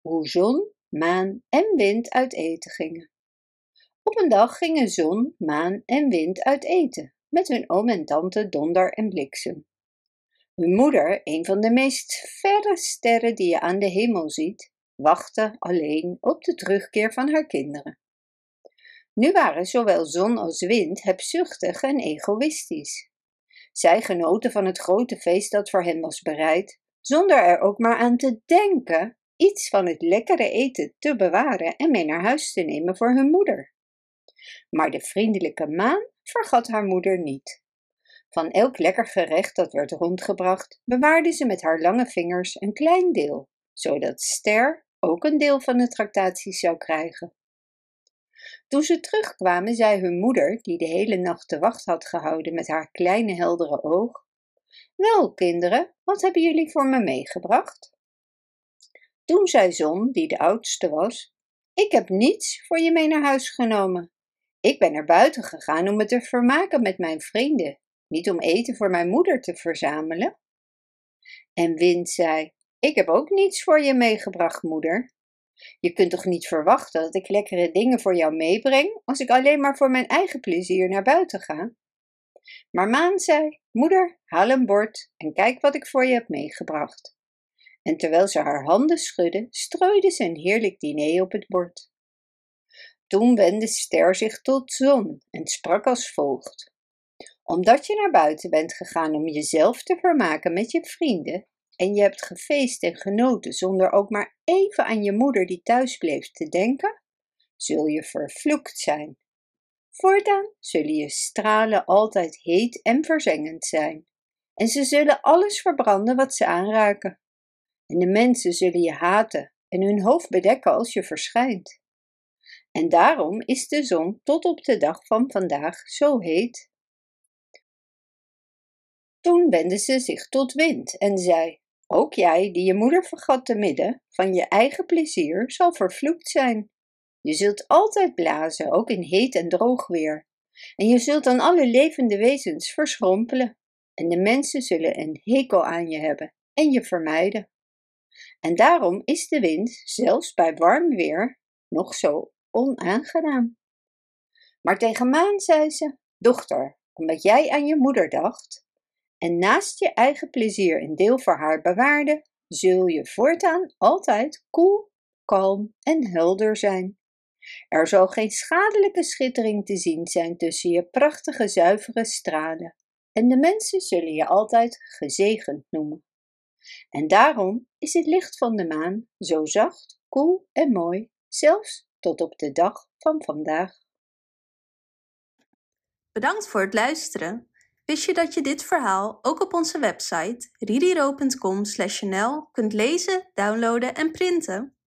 hoe zon, maan en wind uit eten gingen. Op een dag gingen zon, maan en wind uit eten met hun oom en tante Donder en Bliksem. Hun moeder, een van de meest verre sterren die je aan de hemel ziet, wachtte alleen op de terugkeer van haar kinderen. Nu waren zowel zon als wind hebzuchtig en egoïstisch. Zij genoten van het grote feest dat voor hen was bereid, zonder er ook maar aan te denken iets van het lekkere eten te bewaren en mee naar huis te nemen voor hun moeder. Maar de vriendelijke maan vergat haar moeder niet. Van elk lekker gerecht dat werd rondgebracht, bewaarde ze met haar lange vingers een klein deel, zodat Ster ook een deel van de tractatie zou krijgen. Toen ze terugkwamen, zei hun moeder, die de hele nacht de wacht had gehouden met haar kleine heldere oog: Wel, kinderen, wat hebben jullie voor me meegebracht? Toen zei Zon, die de oudste was: Ik heb niets voor je mee naar huis genomen. Ik ben naar buiten gegaan om me te vermaken met mijn vrienden, niet om eten voor mijn moeder te verzamelen. En Wind zei: Ik heb ook niets voor je meegebracht, moeder. Je kunt toch niet verwachten dat ik lekkere dingen voor jou meebreng als ik alleen maar voor mijn eigen plezier naar buiten ga? Maar Maan zei: Moeder, haal een bord en kijk wat ik voor je heb meegebracht. En terwijl ze haar handen schudde, strooide ze een heerlijk diner op het bord. Toen wendde Ster zich tot Zon en sprak als volgt: Omdat je naar buiten bent gegaan om jezelf te vermaken met je vrienden, en je hebt gefeest en genoten zonder ook maar even aan je moeder die thuis bleef te denken, zul je vervloekt zijn. Voortaan zullen je stralen altijd heet en verzengend zijn, en ze zullen alles verbranden wat ze aanraken. En de mensen zullen je haten en hun hoofd bedekken als je verschijnt. En daarom is de zon tot op de dag van vandaag zo heet. Toen wendde ze zich tot wind en zei: ook jij, die je moeder vergat te midden van je eigen plezier, zal vervloekt zijn. Je zult altijd blazen, ook in heet en droog weer. En je zult aan alle levende wezens verschrompelen. En de mensen zullen een hekel aan je hebben en je vermijden. En daarom is de wind, zelfs bij warm weer, nog zo onaangenaam. Maar tegen Maan zei ze: Dochter, omdat jij aan je moeder dacht, en naast je eigen plezier een deel voor haar bewaarde, zul je voortaan altijd koel, kalm en helder zijn. Er zal geen schadelijke schittering te zien zijn tussen je prachtige zuivere stralen, en de mensen zullen je altijd gezegend noemen. En daarom is het licht van de maan zo zacht, koel en mooi, zelfs tot op de dag van vandaag. Bedankt voor het luisteren. Wist je dat je dit verhaal ook op onze website ririro.com/nl kunt lezen, downloaden en printen?